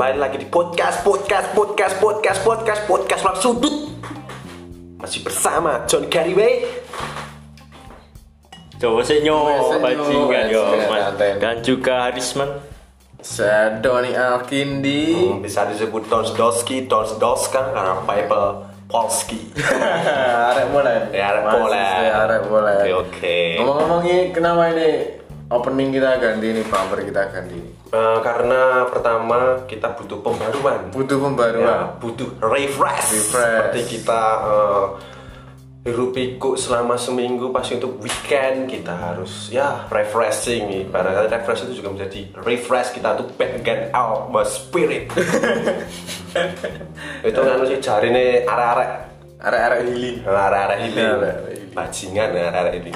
kembali lagi di podcast, podcast, podcast, podcast, podcast, podcast Ruang Sudut. Masih bersama John Carryway. Coba senyo Senyo, bajingan yo dan juga Harisman. Saya Doni Alkindi. Hmm, bisa disebut Donsdowski, Donsdowska karena Bible Polski. arek mulai. Ya, arek saya arek mulai. Oke, oke. Ngomong-ngomong ini kenapa ini opening kita ganti ini bumper kita ganti. Eh, karena pertama kita butuh pembaruan. Butuh Ya, pembaruan. butuh refresh. Refresh. Seperti kita eh, hirup pikuk selama seminggu pasti untuk weekend kita harus ya refreshing Karena refresh itu juga menjadi refresh kita untuk back again out my spirit. itu kan sih jari nih arek-arek Arek-arek healing. arek-arek ini Arek-arek healing. bajingan arek-arek ini.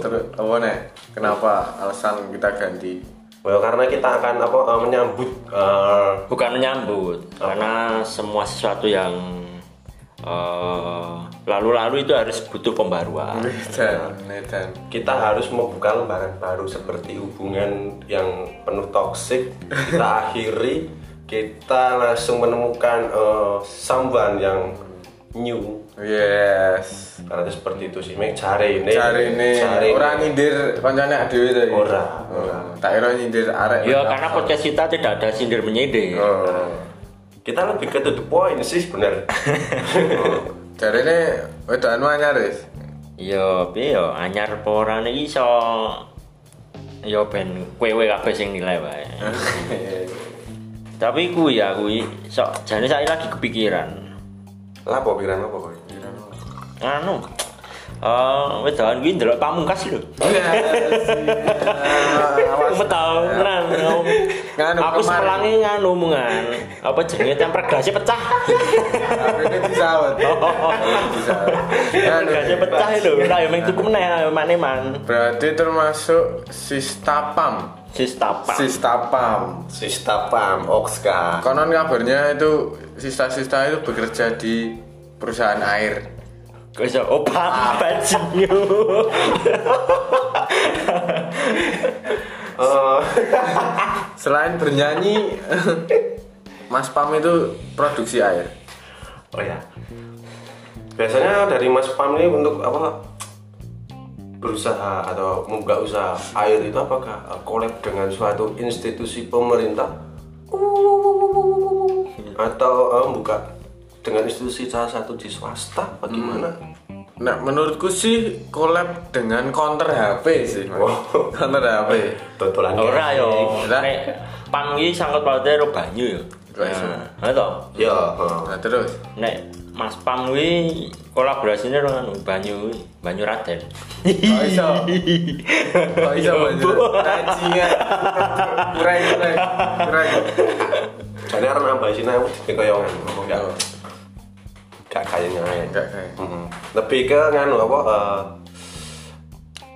Terus apa nih? Kenapa alasan kita ganti? Well, karena kita akan apa eh, menyambut eh, Bukan menyambut karena semua sesuatu yang eh, lalu-lalu itu harus butuh pembaruan. Dan, dan. kita harus membuka lembaran baru seperti hubungan yang penuh toksik kita akhiri kita langsung menemukan eh, someone yang new Yes. karena itu seperti itu sih Mek cari ini Cari ini cari orang nyindir kancane adewe tadi. Ora, Oh, Tak kira nyindir arek. Ya karena podcast kita tidak ada sindir menyindir. Oh. kita lebih ke to the point sih bener Cari ini wedokan anyar wis. Ya piye ya anyar apa ora iso ya ben kowe kabeh sing nilai wae. Tapi kuwi ya kuwi sok jane saya lagi kepikiran. lapo pikiran apa kok Anu eh wedokan kuwi ndelok pamungkas lho. Aku tau tenan. Nganu, Aku sepelangi nganu mungan. Apa jenenge temper gelasnya pecah. Ini disawet. Disawet. Nganu, Gelasnya pecah lho. Lah ya meng tuku meneh ayo mane man. Berarti termasuk Sistapam. Sistapa. Sistapam. Sistapam Oxka Konon kabarnya itu sista-sista itu bekerja di perusahaan air. Kok iso oh pam bajingan. Eh, Selain bernyanyi, Mas Pam itu produksi air. oh ya biasanya dari Mas Pam ini untuk apa berusaha atau membuka usaha air itu apakah uh, collab dengan suatu institusi pemerintah atau uh, membuka dengan institusi salah satu di swasta bagaimana Nah, menurutku sih collab dengan counter HP sih. Mas. Oh. Counter HP. totolan Ora yo. Nek pam iki sangkut paute karo banyu yo. Nah, to. ya uh, Nah, terus Nek Mas Pam kuwi kolaborasinya dengan banyu banyu Raden. Kok iso? Kok iso banjur? Bajingan. Kurai kurai. Kurai. jadi karena nambah sini aku jadi kayak ngomong ya gak kayaknya ya Enggak kayak. Mm-mm. lebih ke nganu apa uh,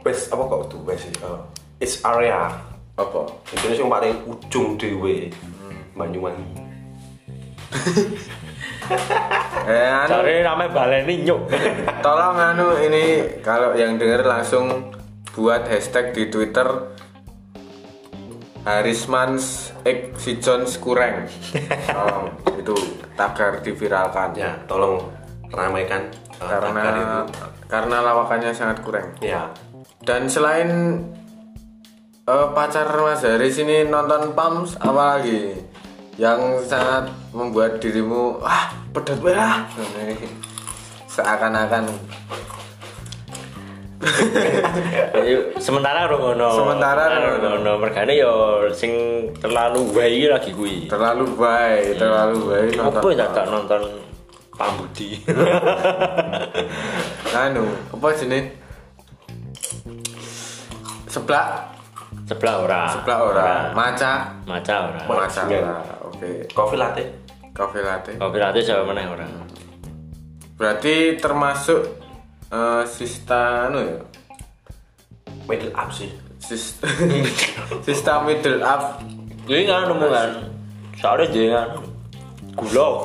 apa kok tuh sih uh, it's area Apa? itu yang paling ujung dewe Banyuwangi Eh, anu, Cari namanya baleni nyuk. tolong anu ini kalau yang denger langsung buat hashtag di Twitter Harismans X si Jones kurang. Tolong itu tagar diviralkan. ya tolong ramaikan uh, tagar karena itu karena lawakannya sangat kurang. ya Dan selain eh, pacar Mas Haris ini nonton Pams apa lagi yang sangat membuat dirimu wah pedot wah seakan-akan sementara ora ngono. Sementara ora ora ngono. ngono. Mergane yo sing terlalu wae iki lagi kuwi. terlalu baik terlalu baik Apa nonton ya tak nonton Pambudi. anu apa jenis seblak Sebelah ora. seblak ora maca Maca ora. maca ora oke kopi latte kopi latte Kopi latte sama meneh ora. berarti termasuk eh, sista anu ya middle up sih Sis- sistem middle up Kuwi kan nemu kan. Soalnya kan gula.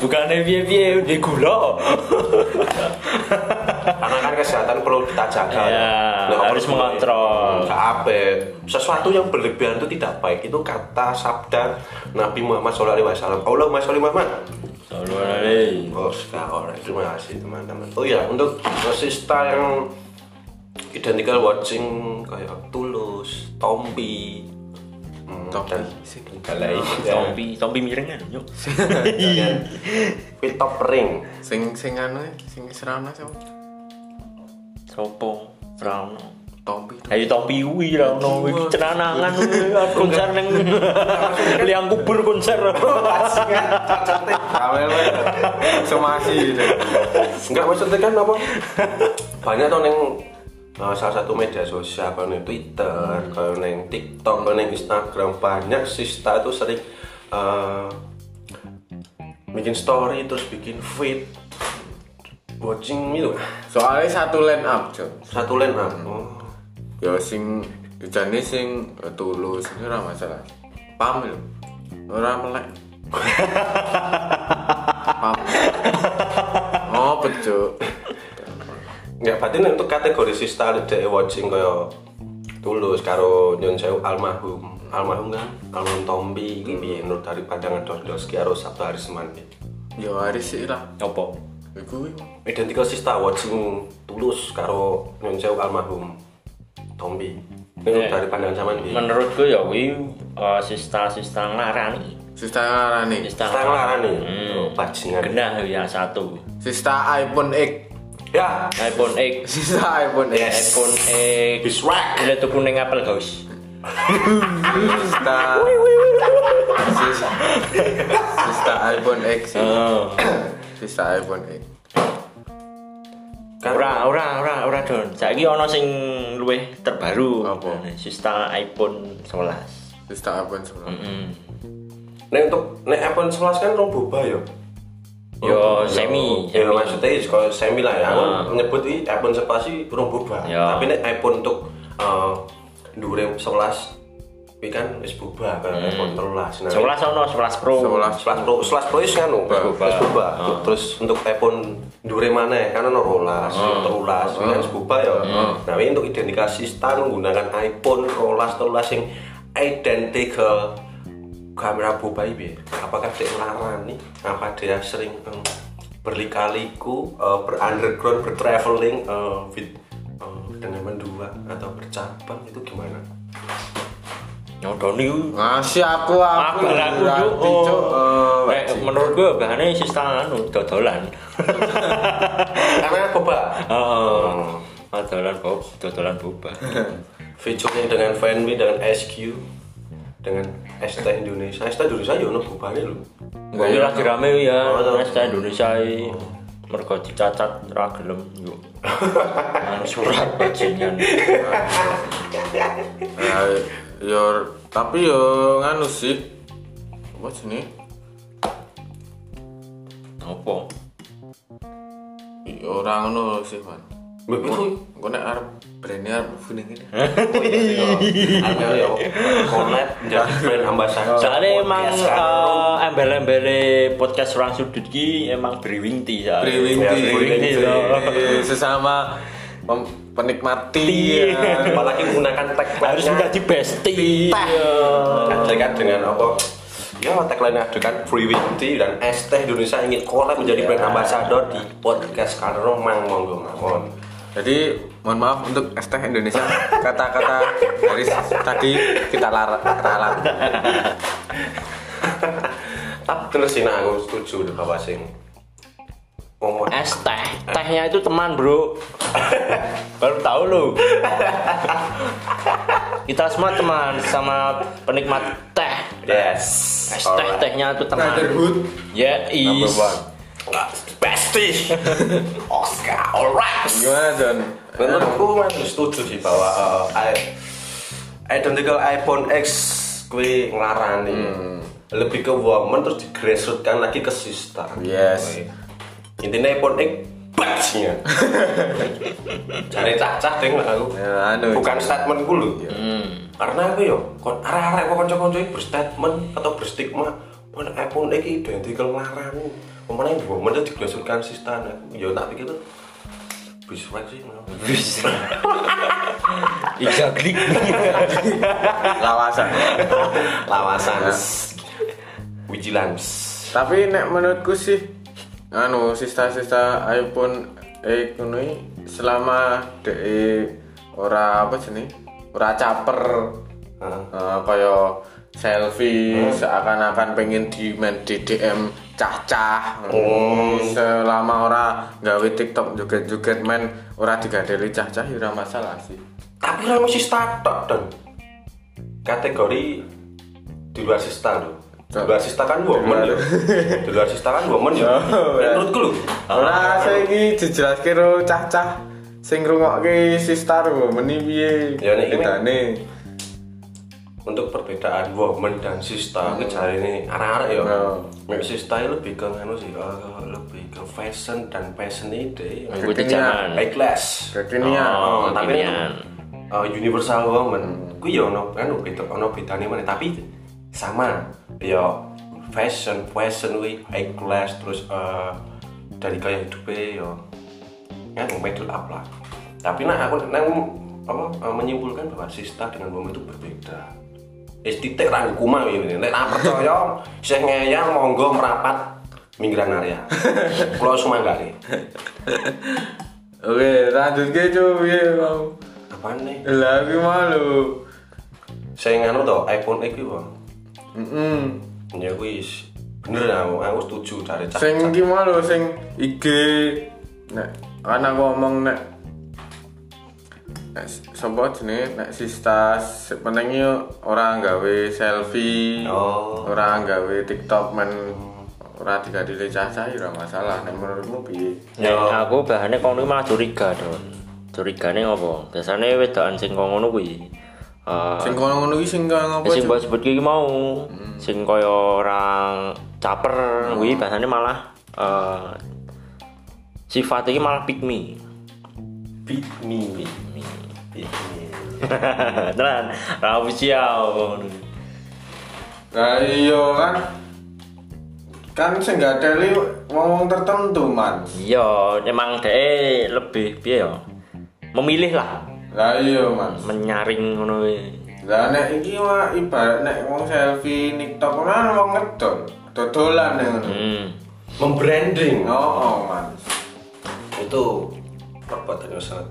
Bukannya piye-piye di gula. karena kan kesehatan perlu kita jaga Ya, Nah, harus mengontrol. Gak apa sesuatu yang berlebihan itu tidak baik itu kata sabda Nabi Muhammad SAW Allahumma sholli Muhammad Oh, sekarang terima kasih teman-teman. Oh ya, untuk sista yang identical watching kayak Tulus, Tompi, Tompi. Galai, Tompi, tompi miringan, yuk. dan Pitop Ring. Sing sing anu sing serana sapa? Sopo, Rano. Tompi. Ayo tompi kuwi ra ono iki cenanangan kuwi konser ning liang kubur konser. Kamel semasi gitu. Enggak maksudnya kan apa? Banyak tuh neng uh, salah satu media sosial kalau neng Twitter, kalau neng TikTok, kalau neng Instagram banyak sista itu sering uh, bikin story terus bikin feed watching itu Soalnya satu line up, Cok. satu line up. Oh. Ya sing jane sing eh, tulus ini ora masalah. Pam lho. Ora melek. Pam. Oh, betul. Enggak, berarti nek untuk kategori sista dek watching kaya tulus karo Nyon Sewu almarhum almarhum kan almarhum Tombi iki piye menurut dari pandangan dos dos karo Sabtu hari Seman iki? Ya hari sih lah. Opo? Iku identical sista watching tulus karo Nyon Sewu almarhum Tombi ini Ya. dari pandangan sama nih Menurutku ya kuwi eh, sista-sista nglarani. Sista ngarani. Sista kita ngelarang nih Hmm. oh, bajingan Genah yang satu. Sista iPhone X. ya iPhone X. Sista iPhone X. Yes. iPhone X. Biswak Udah tuku ning Apple House. Sista. Sista. Sista iPhone X. Oh. Sista iPhone X. Ora, ora, ora, ora don. Saiki ana sing luwih terbaru. Apa? Sista iPhone 11. Sista iPhone 11. Mm. nek untuk nek iPhone 11 kan rong boba ya Yo semi, ya semi. maksudnya kalau semi lah ya aku Ah. menyebut ini iPhone 11 sih boba Ya. tapi nek iPhone untuk uh, dure 11 ini kan wis boba kan iPhone 13 nah 11 ono 11 Pro. 11. 11 Pro 11 Pro is kan Wis boba. wis boba Ah. terus untuk iPhone dure mana kan ono rolas terulas ini kan wis boba ya. Nah ini untuk identifikasi stan menggunakan iPhone rolas terulas yang identical. Kamera boba ini apakah dia ngelarang nih? Apa dia sering em, berlikaliku eh, berunderground bertraveling eh, with eh, dengan mendua atau bercabang? Itu gimana Nyodoni. Ngasih aku Aku aku aku. Eh, Nek menurut gue bahannya sista anu dodolan. karena boba Oh. Dodolan bob, dodolan boba. featuring dengan Fanme dengan SQ dengan ST Indonesia ST Indonesia ya ono bobane lho Gue lagi rame ya, Oh, toh. Nesta Indonesia iki. Mergo dicacat ra gelem yuk. Anu surat bajingan. Ya, yo tapi yo nganu sih. Apa sini? Apa? Orang ngono sih, Man. Engko nek arep brandnya arep kuning ini. Artinya ya collab menjadi brand ambassador Soalnya emang kan. eh, embel-embel podcast orang sudut ki emang brewing tea. Brewing tea. sesama penikmat tea. ya. apalagi menggunakan tag harus menjadi bestie. Kan dengan apa ya tagline ada kan Brewing Tea dan es teh Indonesia ingin collab menjadi brand ambassador di podcast Kalero Mang Monggo Mawon Jadi mohon maaf untuk es teh Indonesia kata-kata dari tadi kita lar- ralat. tapi bener sih nah aku setuju deh bapak sing ngomong Es teh, tehnya itu teman bro. Baru tahu lu. Kita semua teman sama penikmat teh. yes Es teh tehnya itu teman. Brotherhood Ya number is. one. bestie Oscar alright Gimana John? menurutku masih setuju sih bahwa uh, i- identical iPhone X kue ngelarani lebih ke woman terus digrassrootkan lagi ke sister Yes. Intinya iPhone X bajingan cari cacah deh lah aku Ya, anu. bukan statement gue lho. Hmm. karena aku yo kon arah-arah kok kanca-kanca iki berstatement atau berstigma mana iPhone iki identical ngelarani pemane woman itu digrassrootkan sister yo tak pikir tuh biswek sih Bisa. Klik. lawasan. Lawasan. Vigilance. Tapi nek menurutku sih anu sista-sista iPhone eh kuno selama de ora apa sini ora caper eh, kaya selfie seakan-akan pengen di main di DM cah-cah selama ora gawe TikTok joget-joget main ora digadeli cah-cah ya ora masalah sih. Tapi kan masih startup dan kategori di luar sista loh di luar sista kan woman ya di luar sista kan woman ya menurutku loh Ora saiki dijelaske karo cah-cah. Sing ngrungokke sistar kok meni piye. Ya, nek bedane. untuk perbedaan woman dan sista aku cari ini anak-anak ya. Mek sista lebih ke nganu sih eh, lebih ke fashion dan passion ide. Mengikuti Kekinian. zaman. high class. Kekinian. Oh, Oh, tapi uh, universal woman. Ku ya ono kan beda ono bedane mana tapi sama ya fashion fashion wi high class terus uh, dari gaya hidupnya ya. Kan middle up lah. Tapi nah aku nang apa uh, menyimpulkan bahwa sista dengan woman itu berbeda. Wis titik rangku mah ini nek ora percaya sing ngeyang monggo merapat minggiran area. Kula sumanggare Oke, lanjut ke cu piye mau. apaan nih Lah iki malu. saya nganu to iPhone X bang Heeh. ya wis bener aku aku setuju dari cak Sing iki malu sing IG nek ana ngomong nek nek sapa jenenge nek sista penting ora gawe selfie. oh ora gawe TikTok men ora digadile cacah ya ora masalah nek menurutmu piye Nek aku bahane niku malah curiga, Don. Curigane ngopo? Biasane wedokan sing kok ngono kuwi eh sing kono ngono iki sing kaya ngopo sing Cuk? mbok sebut iki mau. Sing kaya orang caper kuwi bahasane malah eh sifat iki malah pick me. beat me. Beat me. Tenan, ra official. Nah iya kan. Kan sing gak teli wong tertentu man. Iya, emang dhek lebih piye ya? Memilih lah, lah iya man menyaring ngono kuwi. lah nek iki mah ibarat nek wong selfie TikTok ora wong ngedol dodolan nek ngono. Hmm. membranding. Oh, oh man itu perbuatan yang sangat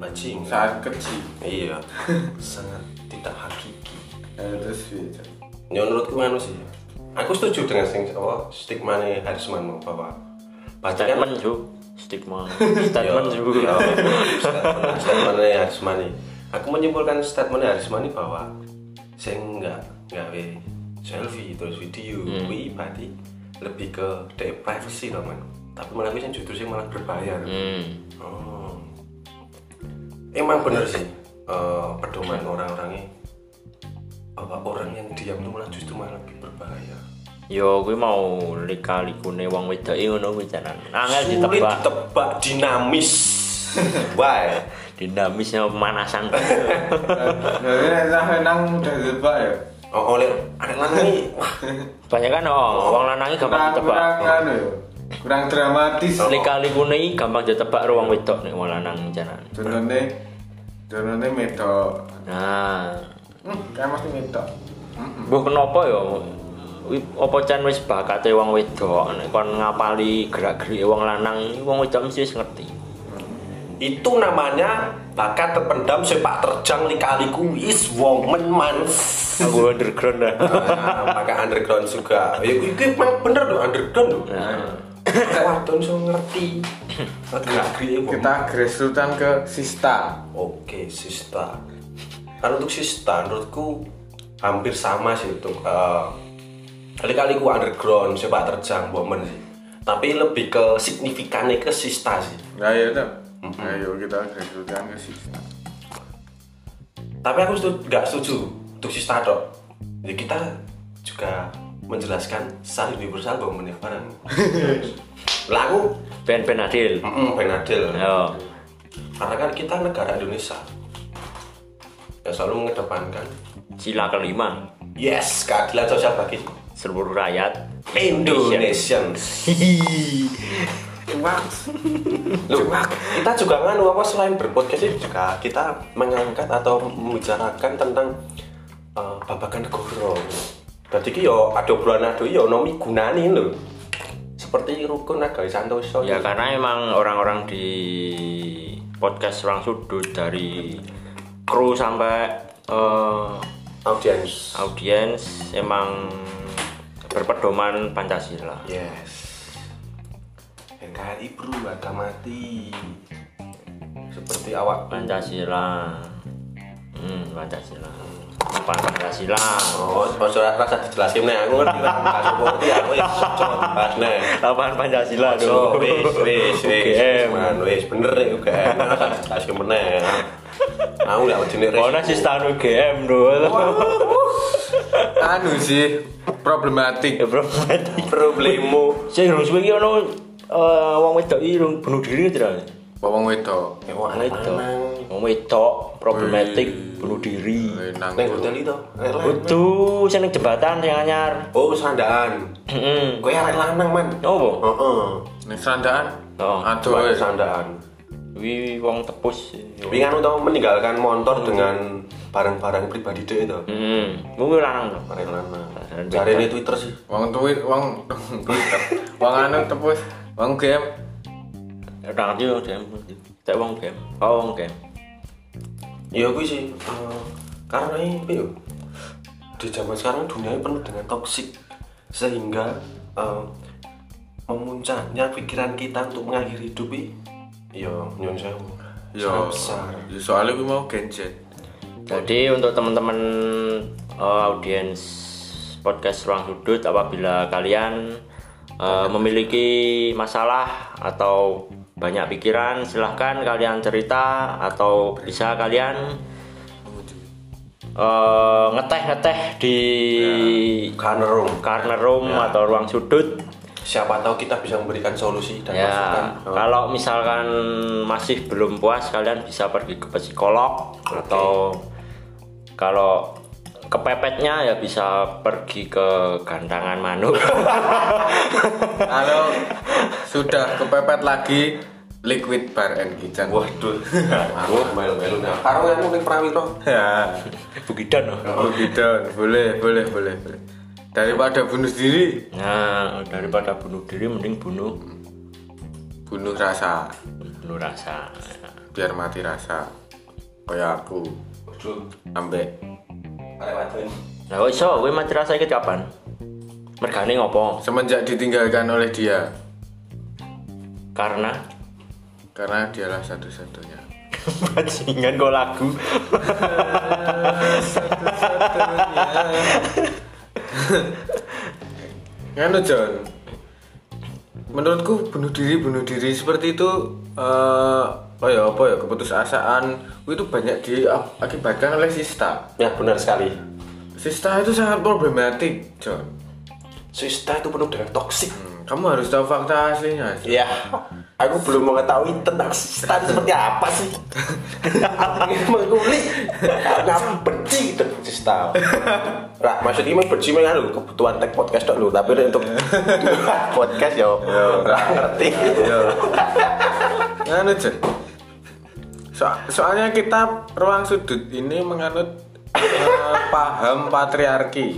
bajing. Saat kecil iya. Sangat tidak hakiki. Eh, terus piye ya menurutku anu sih. Aku setuju dengan sing apa stigma nih Harisman bahwa banyak kan Statement ju, stigma. Statement Yo, ju. yo, statement statementnya Harismani aku menyimpulkan statementnya Harismani bahwa saya nggak nggak selfie terus video wih berarti lebih ke dari privacy loh man tapi malah yang justru sih malah berbayar Hmm. oh. emang bener sih eh, pedoman orang-orangnya bahwa orang yang diam itu malah justru malah lebih berbahaya Yo kuwi mau lika-likune wong wedok iki ngono kuwi tenan. Angel sulit ditebak. ditebak dinamis why Dinamisnya pemanasan. Nah, sampe nang udah tebak ya oh, oleh ada lanang nih wah Banyak kan oh, wong lanang gampang ditebak. kurang anu ya kurang dramatis Lika-likune iki gampang ditebak wong wedok nek wong lanang janan. contohnya contohnya medok Nah, hmm, kayak mesti medok Mbah kenapa ya? Apa cen wis bakate wong wedok nek kon ngapali gerak-gerike wong lanang, wong wedok mesti wis ngerti. itu namanya bakat terpendam sepak terjang lika-liku is woman mans Aku underground dah. nah, pakai underground juga. Ya itu emang bener loh underground loh Nah, Wadon so ngerti. Kita grassrootan ke sista. Oke, Sista. Kan untuk Sista, menurutku hampir sama sih untuk eh, kali-kali ku underground sepak terjang woman sih. Tapi lebih ke signifikannya ke Sista sih. nah ya udah ayo kita ke sista Tapi aku setuju, nggak setuju untuk Sista dok. Jadi kita juga menjelaskan secara universal woman ya barang. Lagu, ben-ben adil. mm Benadil. Yo. Karena kan kita negara Indonesia yang selalu mengedepankan Sila kelima, yes keadilan sosial bagi seluruh rakyat Indonesian. cuak Loh, kita juga nganu apa selain berpodcast ini juga kita mengangkat atau membicarakan tentang eh, babagan negara. Berarti ki yo ada obrolan ado yo nomi gunani lho. Seperti rukun Nagawi Santoso. Ya karena emang orang-orang di podcast Ruang Sudut dari kru sampai eh, audiens. audiens emang berpedoman Pancasila. Yes. NKRI bro mati. Seperti awak Pancasila. Hmm, Pancasila. Apa Pancasila? Oh, ojo rasa dijelasin nih, aku ngerti lah. Ngerti aku ya coba bahas nih. Apaan Pancasila dong? wis, wis, wis, man, wis bener nih UGM. Rasa dijelasin meneh. Aku nggak jenis Mana sih stan UGM dulu? Anu sih problematik Ya bro, mati. problemu. Saya harus begini ono eh, wong wedok iki bunuh diri tidak? bawang wedok Wah, Wong wedok. Wong wedok problematik bunuh diri. nang Neng hotel itu, Itu sing ning jembatan sing anyar. Oh, sandaan. Heeh. Kowe arek lanang, man. Opo? Heeh. ning sandaan Oh. aduh sandaan. Wi wong tepus. Wingan tau meninggalkan motor dengan barang-barang pribadi dia itu. Heeh. Mungkin lanang to. Arek lanang. Cari ini Twitter sih. wong tweet wong Twitter wong anu tepus wong game Ya udah ngerti wong game. Cek wong game. Oh wong game. Iya gue sih eh, karena ini yo di zaman sekarang dunia ini penuh dengan toksik sehingga eh, memuncaknya pikiran kita untuk mengakhiri hidup ini yo nyon sewu yo besar yo soalnya gue mau genjet Jadi untuk teman-teman eh, audiens podcast Ruang Sudut apabila kalian eh, memiliki masalah atau banyak pikiran silahkan kalian cerita atau bisa kalian eh, ngeteh-ngeteh di karena room. corner room atau ruang sudut. Siapa tahu kita bisa memberikan solusi dan masukan ya Oh, kalau misalkan masih belum puas kalian bisa pergi ke psikolog atau kalau kepepetnya ya bisa pergi ke gantangan manuk. Kalau sudah kepepet lagi liquid bar and kitchen. Waduh. Aku melu-melu karo yang ning prawiro ya. Bugidan loh. oh gitu boleh boleh boleh boleh. Daripada bunuh diri. Nah daripada bunuh diri mending bunuh. Bunuh rasa. Bunuh rasa biar mati rasa. Kayak aku waduh ambek arek wadon nah kok iso? Kowe mati rasa iki kapan? Mergane ngopo? Semenjak ditinggalkan oleh dia. Karena? Karena dialah satu-satunya. Bajingan kok lagu. Nganu John Menurutku bunuh diri bunuh diri. Seperti itu eh oh ya apa ya keputusasaan itu banyak diakibatkan oleh sista. ya benar sekali Sista itu sangat problematik John. Swista itu penuh dengan toksik Hmm, Kamu harus tahu fakta aslinya. John. Ya, aku belum mengetahui tentang stan seperti apa sih. Mengulik, karena benci dengan sista. Lah, maksudnya memang benci memang anu, kebutuhan tag podcast dulu, tapi untuk podcast yo, nggak ngerti. Nganu John. So- soalnya kita ruang sudut ini menganut eh, paham patriarki.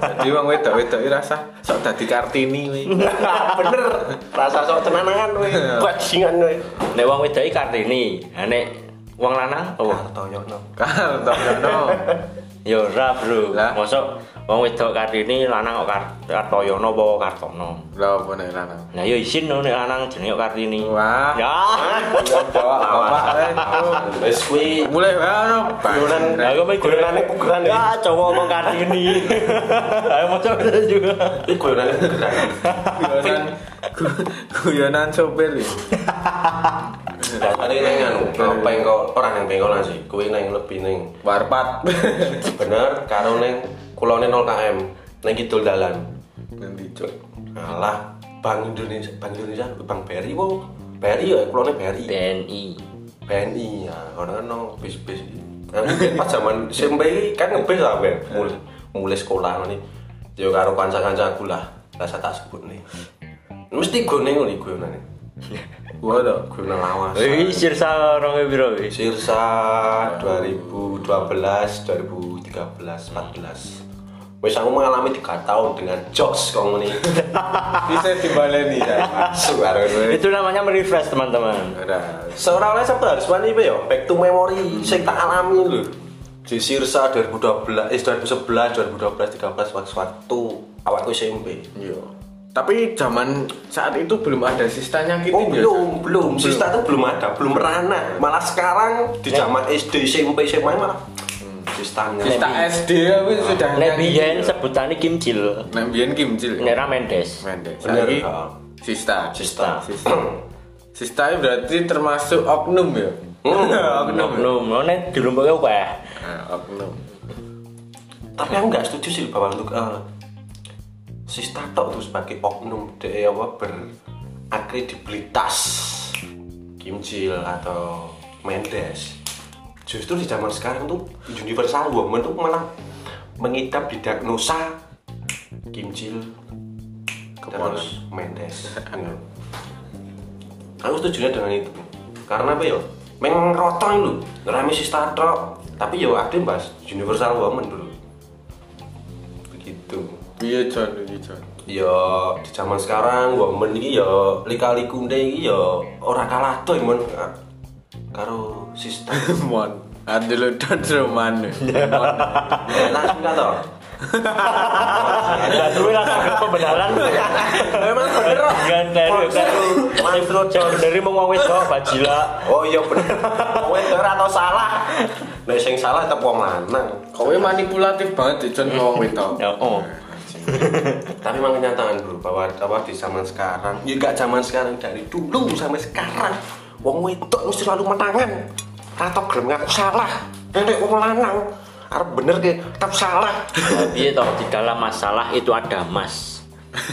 Jadi wong wedok-wedok iki rasa sok dadi Kartini. Bener, rasa sok tenangan we, bajingan we. nek wong wedok Kartini nek wong lanang oh Kartoyono. Kartoyono. Ya ora bro Lah. mosok wong wedok Kartini lanang kok Kar- Kartoyono apa Kartono Lah apa nek lanang? nah ya isin no nek lanang jenenge kok Kartini Wah. ya bapak eh. Wes kuwi Mulai ono guyonan, aku main guyonane pukulan ya. ya cowok ngomong Kartini ayo mosok juga Ini guyonane pukulan. guyonan gu- guyonan sopir iki. Dasare ning anu, pengko orang yang pengkolan sih. Kuwi neng lebih neng. Warpat. bener karo neng kulone 0 km neng kidul dalan. Nanti cuk. alah Bank Indonesia Bank Indonesia Bank BRI wo BRI ya kulone BRI BNI BNI ya orang kan no bis bis nah, mungkin pas zaman SMP kan ngebis lah ben? Mulai mulai sekolah nih yo karo kanca-kanca aku lah rasa tak sebut nih. Mesti gue neng nih gue nane. Gue nang lawas. Iki sirsa piro iki? Sirsa 2012, 2013, 14. Wes aku mengalami 3 tahun dengan jokes kok ngene. Bisa dibaleni ya. Itu namanya merefresh teman-teman. Udah. Seorang oleh siapa harus wani ya? Back to memory sing tak alami lho. Di Sirsa 2012, eh 2011, 2012, 13 waktu waktu awalku SMP. Iya. Tapi zaman saat itu belum ada sistanya gitu Oh belum, belum. Sista itu belum ada, belum merana. Malah sekarang di zaman SD, SMP, SMA malah sistanya. Sista SD aku sudah Nek nyanyi. biyen sebutannya kimcil. Nek biyen kimcil. Nek ra Mendes. Mendes. Ha. Sista. Sista. Sista. Sista itu berarti termasuk oknum ya. oknum. ya? Oknum, oh, nek dilumpuke akeh. Nah, oknum. Tapi aku nggak setuju sih bahwa untuk eh, Sista tok tuh sebagai oknum de apa berakredibilitas Kimcil atau Mendes. Justru di zaman sekarang tuh Universal Woman tuh malah mengidap di diagnosa Kimcil terus Mendes. Aku setuju dengan itu. Karena apa ya? Mengrotong lu, ngerame Sista tok. Tapi ya ada bahas Universal Woman dulu. Begitu. Iya John, iya John. ya di zaman sekarang woman iki ya lika-likunde iki ya ora kalah doy mon karo sistem Mon. Ada lo don roman. langsung kata Lah duwe langsung ke pembenaran. memang bener Gan dari dari jauh dari mau ngomong wedok bajila. oh iya bener kowe ora atau salah nek sing salah tetep wong lanang Kowe manipulatif banget John wedok. Ya oh. tapi memang kenyataan bro bahwa bahwa di zaman sekarang ya gak zaman sekarang dari dulu sampai sekarang wong wedok mesti selalu menangan atau gelem ngaku salah nek wong lanang arep bener ke tetap salah Piye toh di dalam masalah itu ada mas.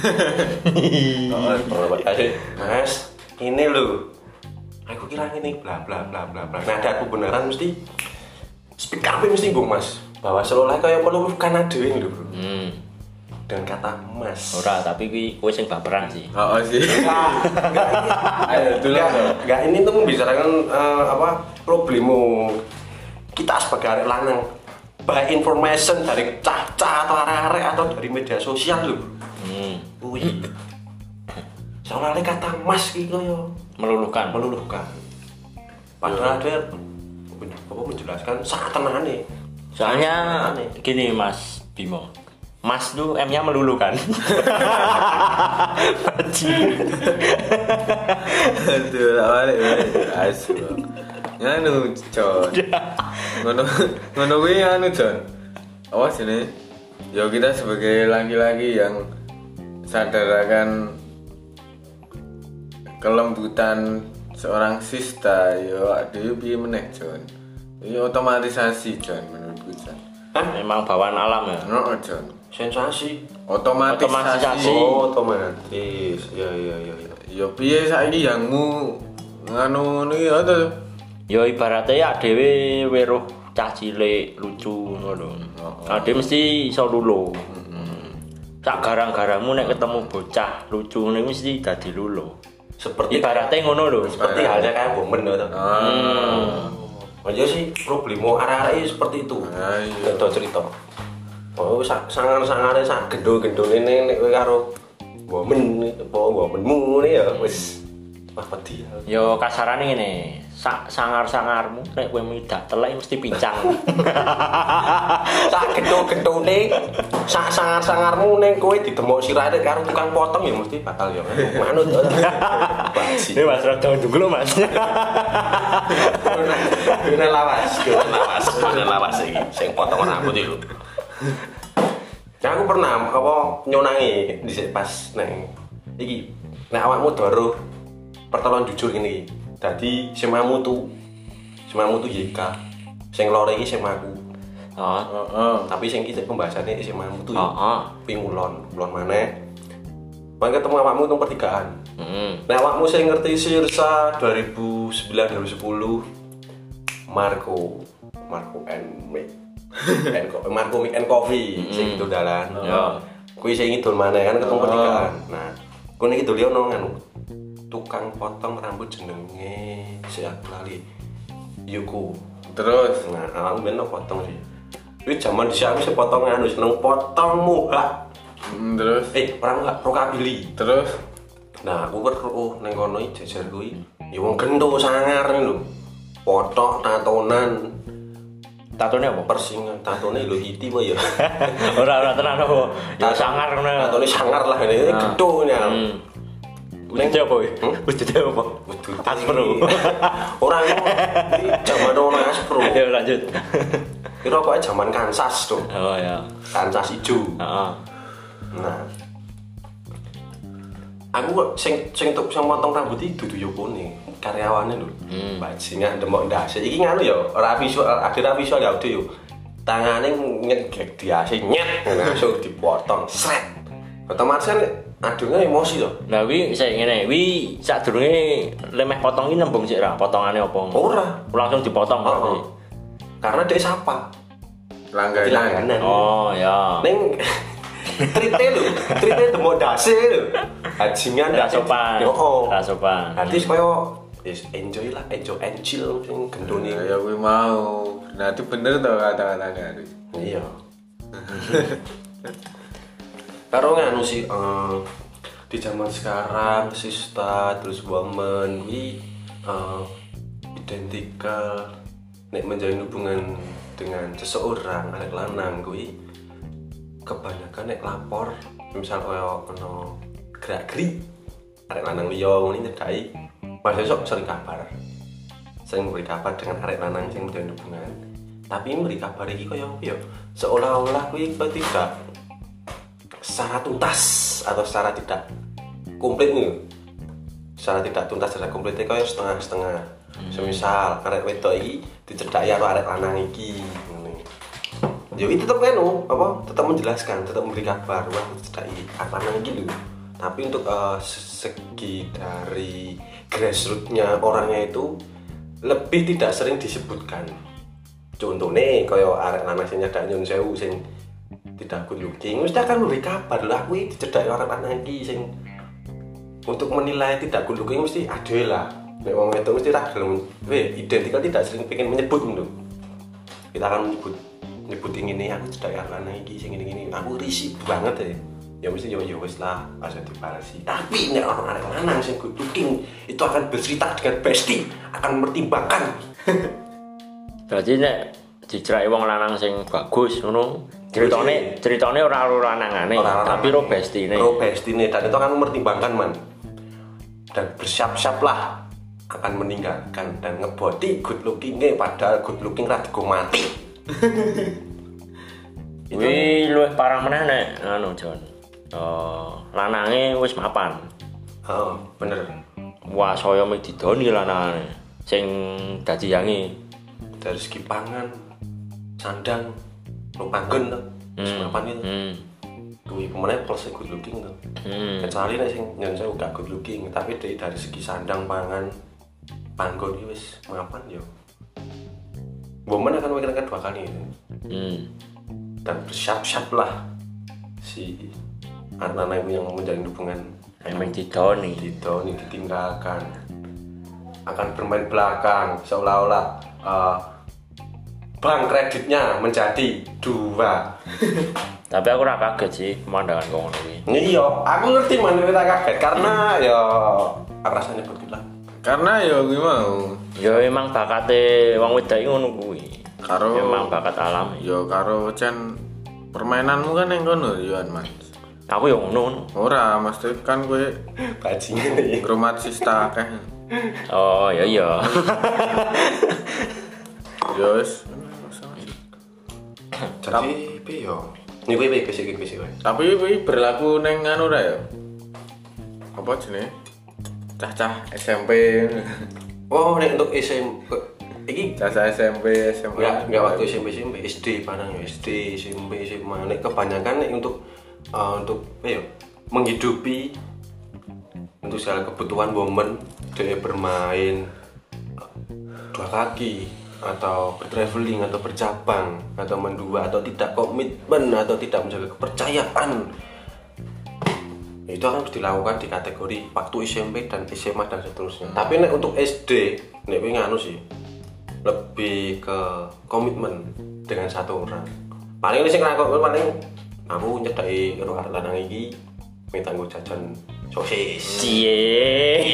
Mas, ini loh. Aku kira ini bla bla bla bla bla. Nah, ada aku beneran mesti speak up mesti gue mas bahwa seolah kayak perlu kan ada ini bro. Hmm. Dengan kata mas. Ora, tapi kuwi kowe sing baperan sih. Oh, oh sih. Ayo dulu. Enggak, enggak ini tuh membicarakan eh, apa problemmu kita sebagai arek lanang by information dari caca atau arek-arek atau dari media sosial loh. Hmm. Wih. Soalnya kata mas gitu yo Meluluhkan. meluluhkan. Padahal dia apa menjelaskan saat tenane. Soalnya gini Mas Bimo. Mas tuh M-nya meluluhkan. Aduh, lah balik balik. Asu. Nganu John. Ngono ngono kuwi anu John. Awas ini. Ya kita sebagai laki-laki yang sadar akan kelembutan seorang sista yo aduh piye meneh John. Ini otomatisasi John menurutku John. Memang bawaan alam ya. No John. Sensasi. Otomatisasi. Otomatisasi. Oh, otomatis. Ya ya ya ya. Ya piye saiki yangmu nganu ngono ya to. Ya ibaratnya ya dhewe weruh cah cilik lucu ngono. Ade mesti iso lulu. Sak garang-garangmu nek ketemu bocah lucu niku mesti dadi lulu. Seperti Ibaratnya ngono lho. seperti halnya kayak bomen gitu. Ah. Aja sih problemu arek-arek seperti itu. Ah, iya. Cerita. Oh, sak sangar-sangare sak gendo-gendo ini nek kowe karo women apa womenmu ini ya wis wah wedi ya. Yo kasarane ngene, sak sangar-sangarmu nek kowe midak telek mesti pincang. sak gendo-gendone sak sangar-sangarmu ning kowe ditemok sirahne karo tukang potong ya mesti bakal ya manut. Basi. Ini Mas Rodo dulu Mas. Guna lawas, guna lawas, guna lawas iki sing potong rambut itu. Ya aku pernah apa nyonangi di pas neng iki nek awakmu doro pertolongan jujur ngene iki. Dadi semamu tuh semamu tuh YK. Sing lore iki semaku. Oh, Heeh. Tapi sing iki pembahasannya semamu tuh oh, oh. pingulon, ulon maneh. Mang ketemu awakmu teng pertigaan. Hmm. Nah, awakmu saya ngerti Sirsa 2009 2010 Marco Marco and Mick and Co- Marco Mick and Coffee. Sing itu dalan. Ya. Kuwi sing ngidul maneh kan ketemu pertigaan. Nah, kono iki doliono anu tukang potong rambut jenenge si aku lali Yuku. Terus? Nah aku ben potong sih. Zaman di aku sih potong anu seneng potong muka mm, terus? Eh orang enggak rokabili terus? Nah, aku weruh ning kono iki jajar kuwi. Ya wong gendo sangar lho. Potok tatonan Tatone apa? persingan tatone lho iti apa ya. Ora ora tenan apa. Ya sangar ngono. Tatone sangar lah ini gendo nya. Hmm. Wis dadi apa? wih? Wis dadi apa? Aspro. Ora ngono. Iki Zaman ono aspro. Ya lanjut. Kira kok zaman Kansas tuh. Oh ya. Kansas ijo. Heeh. Nah. Aku kok sing sing tuk sing motong rambut iki dudu yo kene, karyawane lho. Hmm. Bajingan demok ndase. Iki nganu yo, ora visual, ada ora visual ya audio yo. Tangane nyegek diase nyet langsung dipotong. Sret. Otomatis kan adunnya emosi loh. Nah, wi saya ngene, wi sadurunge lemeh potong iki nembung sik ra, potongane apa? Ora. Langsung dipotong Oh, oh. Karena dia sapa. langganan. Oh, ya. Neng trite lho, trite demok dase lho. Bajingan Ra dase. sopan. Yo, oh. Ra sopan. Nanti koyo yes, enjoy lah, enjoy and chill sing gendone. Nah, ya gue mau nanti bener tuh kata-katanya Iya. Karo nganu sih eh, di zaman sekarang sista terus woman ini eh, identikal nek menjalin hubungan dengan seseorang anak lanang kuwi kebanyakan nek lapor misal koyo ono gerak gerik arek lanang liya ngene nyedai mas esok sering kabar. Sering beri kabar dengan arek lanang yang menjalin hubungan. Tapi beri kabar iki koyo ya seolah-olah kuwi tidak secara tuntas atau secara tidak komplit nih secara tidak tuntas secara komplit kaya setengah-setengah. Semisal arek wedok iki dicedhaki karo arek lanang iki ngene ya itu tetap kan apa tetap menjelaskan tetap memberi kabar wah dicedhaki arek lanang iki lho tapi untuk eh, segi dari grassrootsnya orangnya itu lebih tidak sering disebutkan. Contohnya kaya arek lanang sing nyedak nyun sewu sing tidak good looking mesti akan memberi kabar. Lah ini dicedai orang lanang iki sing untuk menilai tidak good looking mesti ada lah. Nek wong wedok mesti ra gelem identikal tidak sering pengen menyebut ngono kita akan menyebut menyebut ini aku orang lanang iki sing ini aku risih banget ya. Ya mesti yo yo wis lah aja dibalasi tapi nek orang anak lanang sing good looking itu akan bercerita dengan bestie akan mempertimbangkan. Berarti nek dicerai wong lanang sing bagus ngono, ceritane ceritane ora ro lanangane, Ora lanang. tapi ro bestine. Pro bestine dan itu akan mempertimbangkan man. Dan bersiap-siaplah akan meninggalkan dan ngebody good lookingnya padahal good looking radigo mati Kuwi luwih parah meneh nek anu Jon. Oh, lanange wis mapan. oh, bener Wah, saya didoni lanangane. Sing dadi yangi. dari segi pangan sandang lo panggen tuh Hmm. semapan itu Hmm. kuwi pemenang plus good looking tuh Hmm. kecuali nek sing yang saya gak good looking tapi dari, dari segi sandang pangan panggon iki wis mapan yo Woman akan memikirkan dua kali itu. Hmm. dan bersiap-siaplah si anak-anak yang menjalin hubungan Emang didoni. Ini ditinggalkan akan bermain belakang seolah-olah eh, bank kreditnya menjadi dua Tapi aku ora kaget sih pemandangan ngono kuwi. iya aku ngerti mana kita kaget karena ya aku rasanya begitu lah karena ya gue mau Ya emang bakate wong wedok iki ngono kuwi. karo Emang bakat alam. ya karo Chan permainanmu kan yang kono Yohan mas. Aku ya ngono. ora mesti kan gue bajingan ngrumat sista akeh. Oh, ya iya. ya wis. Jadi piye yo? Ini piye wae tapi berlaku neng anu ra ya? Apa jenenge cah-cah SMP oh ini untuk SM ini cah-cah SMP SMA Enggak, enggak waktu SMP SMP SD padahal ya SD SMP SMA nek kebanyakan nek untuk eh, untuk ya menghidupi untuk segala kebutuhan momen dia bermain eh, dua kaki atau bertraveling atau bercabang atau mendua atau tidak komitmen atau tidak menjaga kepercayaan itu akan harus dilakukan di kategori waktu SMP dan SMA dan seterusnya. Tapi nek untuk SD nek nganu sih lebih ke komitmen dengan satu orang. Paling ini sing ngakok paling aku nyedai karo arek lanang iki minta nggo jajan sosis. Cie.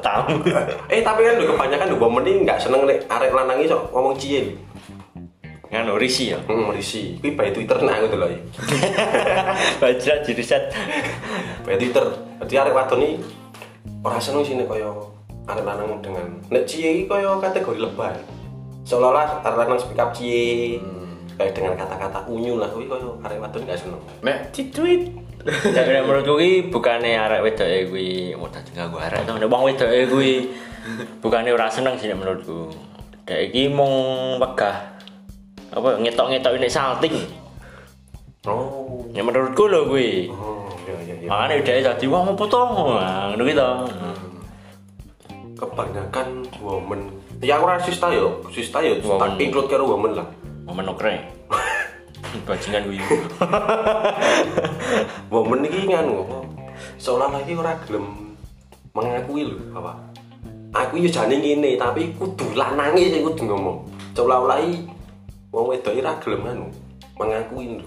Tahu. eh tapi kan lho kebanyakan momen ini nggak seneng nek arek lanang iki sok ngomong cie Nganu risi ya. hmm. Risi. Kuwi bae Twitter nak aku delok Baca di riset. bae Twitter. Dadi arek wadon iki ora seneng sih nek kaya arek lanang dengan nek cie iki kaya kategori lebay seolah-olah arek lanang speak up cie. Kayak dengan kata-kata unyu lah kuwi kaya arek wadon gak seneng. Nek citwit Ya nek menurutku ki bukane arek wedoke kuwi mau dadi ganggu arek to. Nek wong wedoke kuwi bukane ora seneng sih menurutku. Dek iki mung wegah apa ngetok-ngetok ini salting. oh Ya menurutku lho kuwi. oh iya iya iya dadi wong apa to? Nah, ngono ki to. kebanyakan woman ya aku rasa sista yo sista yo Woman. tak include karo woman lah Momen okre. Bajingan kuwi. woman iki nganu apa seolah lagi ora gelem mengakui lho apa aku yo jane ngene tapi kudu lanange sing kudu ngomong seolah-olah wong wedok iki ora gelem anu mengakui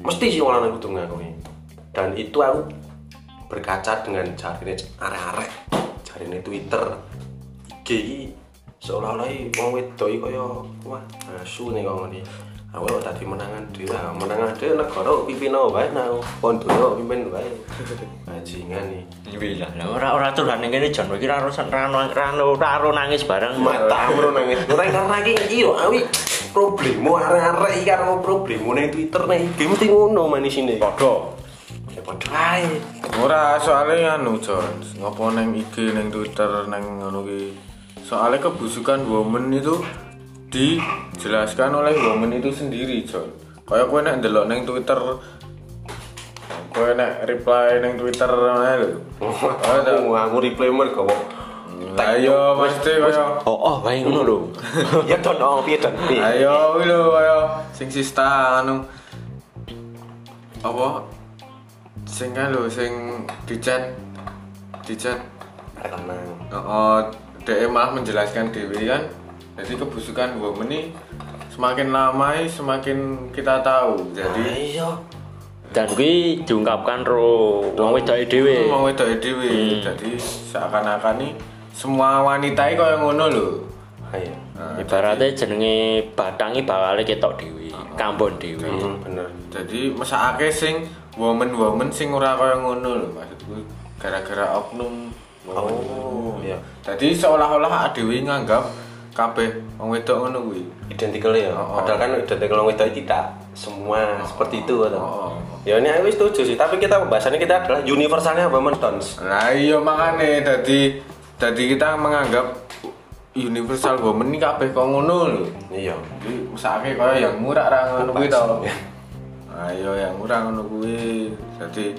mesti sih wong lanang kudu ngakui dan itu aku berkaca dengan jarine arek-arek jarine Twitter IG iki seolah-olah iki wong wedok iki kaya wah asu nih kok ngene aku kok tadi menangan dhewe ah, menangan dhewe negara pimpin wae nah pondono pimpin wae bajingan nih Iya lah. Lah ora ora tuh ning kene jan iki ra ora ra ra ra nangis bareng. mata bro nangis ora karena iki iki lho awi problemu arek-arek iki karo problemu ning Twitter ning IG mesti ngono manisine Padha. ya padha ae. Ora soalnya anu John ngopo neng IG neng Twitter neng ngono ki. Soalnya kebusukan woman itu dijelaskan oleh woman itu sendiri John kayak kowe nek ndelok neng Twitter kowe nek reply neng Twitter ae lho. Aku aku replay mergo kok ayo mesti kaya Oh, oh, bae ngono. lho. ya don oh piye don piye? Ayo kuwi lho kaya sing sista anu. Apa? Sing kan lho sing di chat di chat arek lanang Oh, DM malah menjelaskan Dewi kan. Jadi kebusukan woman ini semakin lama semakin kita tahu. Jadi iya. Dan kuwi diungkapkan ro. Wong wedoke dhewe. mau itu Dewi. Jadi seakan-akan nih semua wanita ini kayak ngono loh. ayo Nah, Ibaratnya jenenge batangi bakal ketok dhewe, kambon dhewe. Hmm, bener jadi mesakake sing woman-woman sing ora kaya ngono lho maksudku gara-gara oknum woman. oh iya Jadi seolah-olah Dewi nganggap kabeh wong wedok ngono kuwi. identical ya Oh, oh. padahal kan identical wong wedok tidak semua seperti itu atau Oh. ya ini aku setuju sih tapi kita pembahasannya kita adalah universalnya women dons Nah iya makanya tadi tadi kita menganggap universal woman ini kabeh kok ngono lho. iya Jadi kaya yang murah ra ngono kuwi to. Ayo yang murah ngono kuwi. Jadi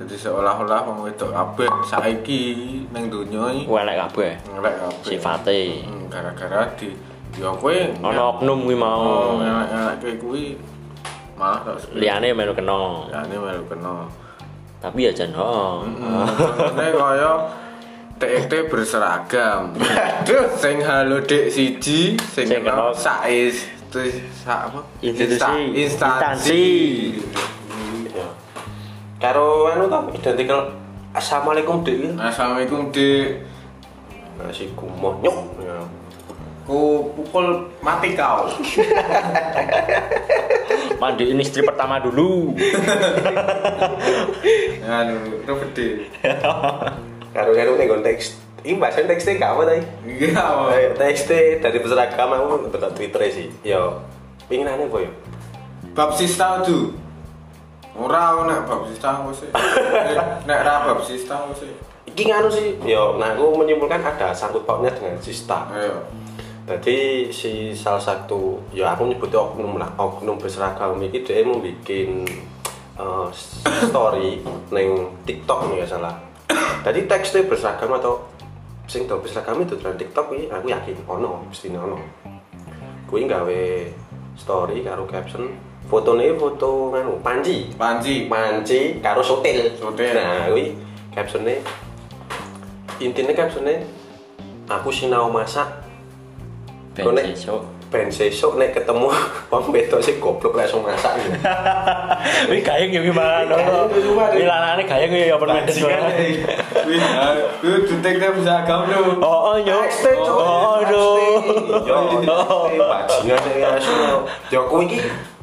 jadi seolah-olah wong wedok kabeh saiki ning donya iki Welek kabeh ngelek kabeh. sifate. Hmm, gara-gara di ya kowe Ana oknum kuwi oh mau. ngelek kuwi malah Liyane melu kena. ya ini melu kena. Tapi ya jan oh. Ini kaya TET berseragam. Aduh, sing halo dek siji, sing Sing kena kena sak apa? Institusi. Instansi. ya karo anu toh identical assalamualaikum dek gitu. Assalamualaikum dek. nasi kumoh nyok ya. Ku pukul mati kau. Mandiin istri pertama dulu. Anu, itu gede. Karo karo nih konteks ini bahasa teksnya gak apa tadi Iya. apa? teksnya dari berseragam aku dekat twitter sih yo pengen aneh boy Bab sista tuh. Ora nek bab sista aku sih. Eh, Nek ra bab sista aku sih. iki nganu sih yo nah aku menyimpulkan ada sangkut pautnya dengan sista Ayo. Jadi si salah satu ya aku nyebutnya oknum lah oknum berseragam ini dia mau bikin eh, story neng TikTok nih ya salah. Jadi teksnya berseragam atau sing tau berseragam itu dalam TikTok ini aku yakin ono mesti ono. Kui nggawe story karo caption fotone foto nganu panci Panji. panci karo sotil Sotil. nah kuwi captionnya intinya captionnya aku sinau masak Ben. Ben sesuk nek ketemu wong wedok sing goblok langsung masak gitu. Wih gayeng ya gimana? Gayeng di rumah, Wih deh. lanane gayeng ya apa mendes gimana? Wih, lu detektif seragam lu. Oh, oh, yo. Backstage, Cok. Oh, aduh. Yo, bajingan ya asu. Yo kuwi iki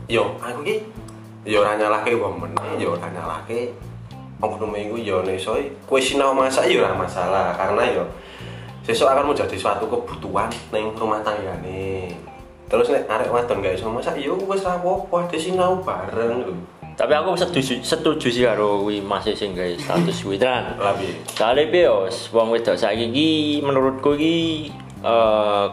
yo aku iki yo ora nyalahke wong meneh, yo ora nyalahke wong kudu minggu yo nek iso kowe sinau masak yo ora masalah karena yo sesuk akan menjadi suatu kebutuhan ning rumah tanggane. Terus nek arek wadon gak iso masak yo wis ra apa-apa, ade sinau bareng lho. Tapi aku setuju setuju sih karo kuwi masih sing gawe status kuwi tenan. Lah piye? Soalnya bios, wong wedok saiki iki menurutku iki eh,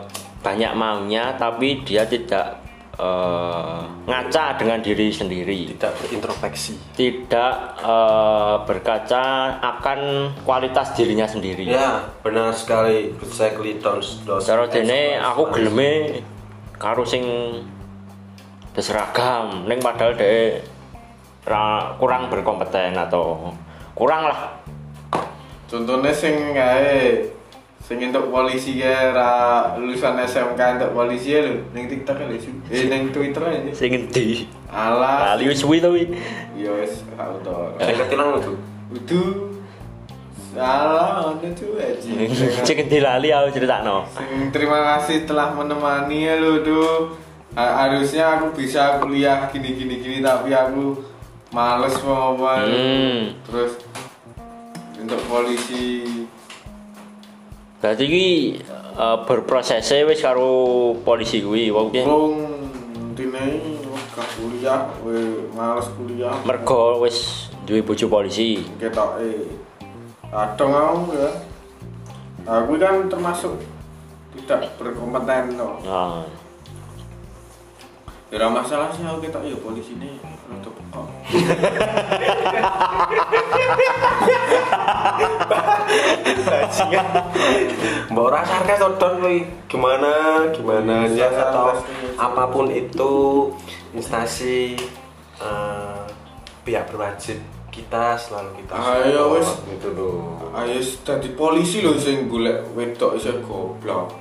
banyak maunya tapi dia tidak eh, ngaca dengan diri sendiri. Tidak berintrospeksi. Tidak eh, berkaca akan kualitas dirinya sendiri. Ya, benar sekali. Exactly don't don't. Cara dene aku geleme karo sing berseragam, ning padahal ra- kurang berkompeten atau kurang lah. Contohnya sing gawe sing entuk polisi kae ra lulusan SMK entuk polisi ya lho ning TikTok ya lho. Eh ning Twitter aja. Sing endi? Alah. Lali wis suwi to kuwi. Ya wis gak tau. Sing ketilang. Udu. Salah, ada tuh aja. Lali aku critakno. Sing terima kasih telah menemani ya lo tuh. Ha- Harusnya aku bisa kuliah gini gini gini tapi aku males mau apa. Hmm. Terus untuk polisi Berarti iki eh, berprosesnya wis karo polisi kuwi. Wong ki Bung Tine gak kuliah, we males kuliah. mergo wis duwe bojo polisi. Ketok kadang aku ya. Aku kan termasuk tidak berkompeten no. Nah, Ya masalah sih aku ketok ya polisi ini rada pekok. Mbak ora sarkas to Don kuwi. Gimana? Gimana ya atau apa pun itu instansi eh, pihak berwajib kita selalu kita Ayo, support, wis. gitu loh. Ayo dadi polisi lho sing golek wedok isih goblok.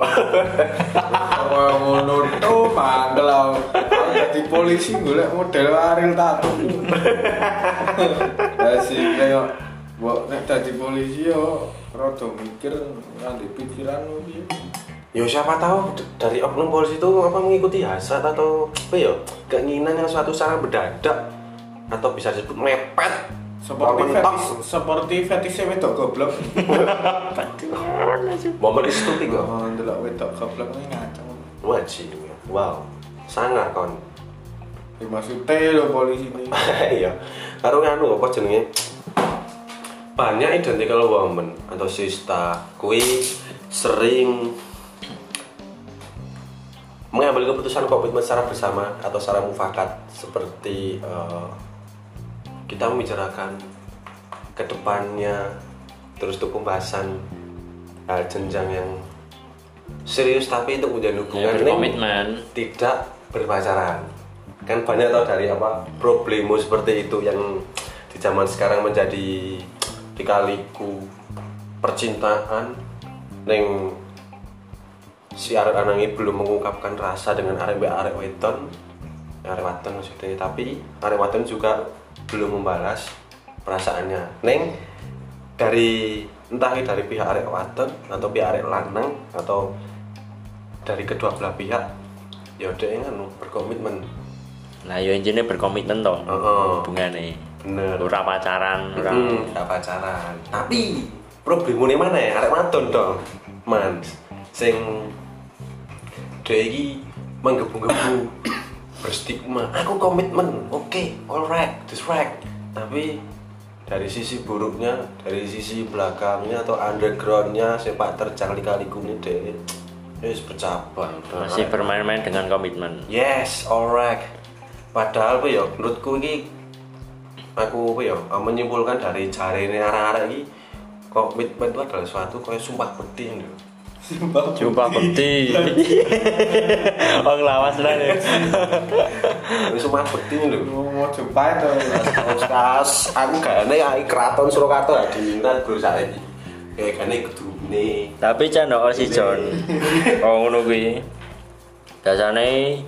Ora ngono to. Aku Dadi polisi golek model Ariel Tatum. Ya sih kayak mbok nek dadi polisi yo rada mikir nganti pikiran lu piye. Ya siapa tahu dari oknum polisi itu apa mengikuti hasrat atau apa ya keinginan yang suatu saat mendadak atau bisa disebut mepet Seperti fetis, seperti fetisnya wedok goblok. momen stupid kok Oh, ndelok wedok goblok ini ngaceng. wajib. Wow. Sangat kon. Ya maksudnya lho polisi ini. iya. Karo nganu apa jenenge? Banyak identical woman. Atau sista. Kui sering mengambil keputusan komitmen secara bersama atau secara mufakat. Seperti eh, kita membicarakan ke depannya terus untuk pembahasan hal jenjang yang serius tapi untuk menjalin ya hubungan ini berkomitmen. tidak berpacaran. Kan banyak tau dari apa problemo seperti itu yang di zaman sekarang menjadi dikaliku percintaan. Neng si arek anangi belum mengungkapkan rasa dengan arek arek weton arek weton maksudnya. Tapi arek weton juga belum membalas perasaannya neng dari entah dari pihak arek weton atau pihak arek lanang atau dari kedua belah pihak ya udah kan berkomitmen Nah, ya intinya berkomitmen toh. Heeh. Hubungane. bener Ora pacaran, ora. Hmm, pacaran. Tapi problemnya mana ya? Arek wadon dong. Man, sing dia iki menggebu-gebu berstigma. Aku komitmen. Oke, alright, that's right. Tapi dari sisi buruknya, dari sisi belakangnya atau undergroundnya sepak terjang lika-liku ini deh Yes, bercabang. Masih bermain-main dengan komitmen. Yes, alright. Padahal apa ya, menurutku ini aku apa ya menyimpulkan dari jari ini arah-arah ini komitmen itu adalah suatu kayak sumpah lho. Jumpa peti. Oh lawas lah ya. Wis mabekti lho. Mau jumpa itu. Kas, aku gane ai kraton Surakarta ya diminat bro saiki. Kayak gane kudune. Tapi candok si John. Oh ngono kuwi. Biasane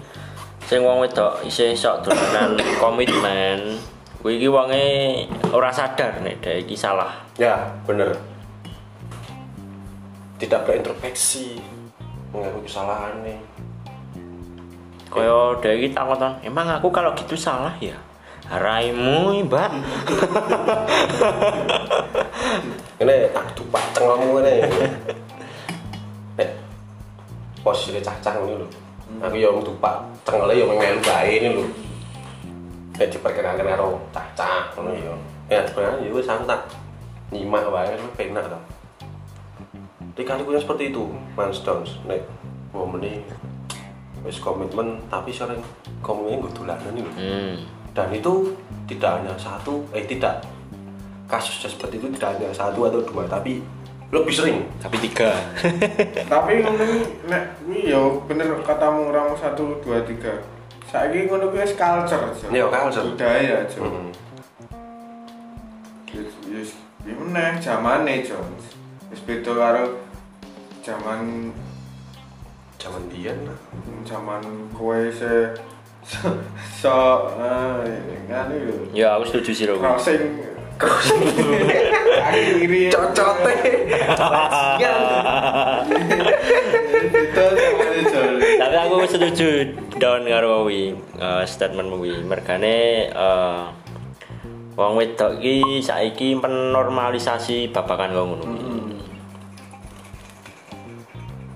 sing wong wedok isih sok dolanan komitmen. Kuwi iki wonge ora sadar nek dhek iki salah. Ya, bener. Tidak berintrospeksi mengakui kesalahan nih. Kaya dhek iki takon emang aku kalau gitu salah ya? Raimu, Mbak. Ini tak tupak cengongmu ini. Nek posisi cacang ini lho. Aku yang tupak cengelnya yang mengelu bae ini lho. Nek diperkenalkan karo cacang ngono ya. Ya sebenarnya ya wis tak nyimak wae lu penak to. Dikali punya seperti itu, Mas Dons. Nek wong meni wis komitmen tapi sering komitmen gue dolanan ini lho. Hmm. dan itu tidak hanya satu eh tidak kasusnya seperti itu tidak hanya satu atau dua tapi lebih sering Tapi tiga. Tapi ngono iki nek kuwi ya bener katamu orang satu dua tiga. Saiki ngono kuwi wis culture. Jo. Iya, culture. Budaya, Jo. Hmm. Wis ya meneh zamane, Jo. Wis beda karo zaman zaman biyen lah. zaman kowe se so, so eh nganu yo. Ya aku setuju sih Robi. Crossing cocote itu zamane, Jo. Tapi aku setuju Don karo kuwi eh, statement kuwi. Mergane eh wong wedok iki saiki menormalisasi babakan kok ngono kuwi.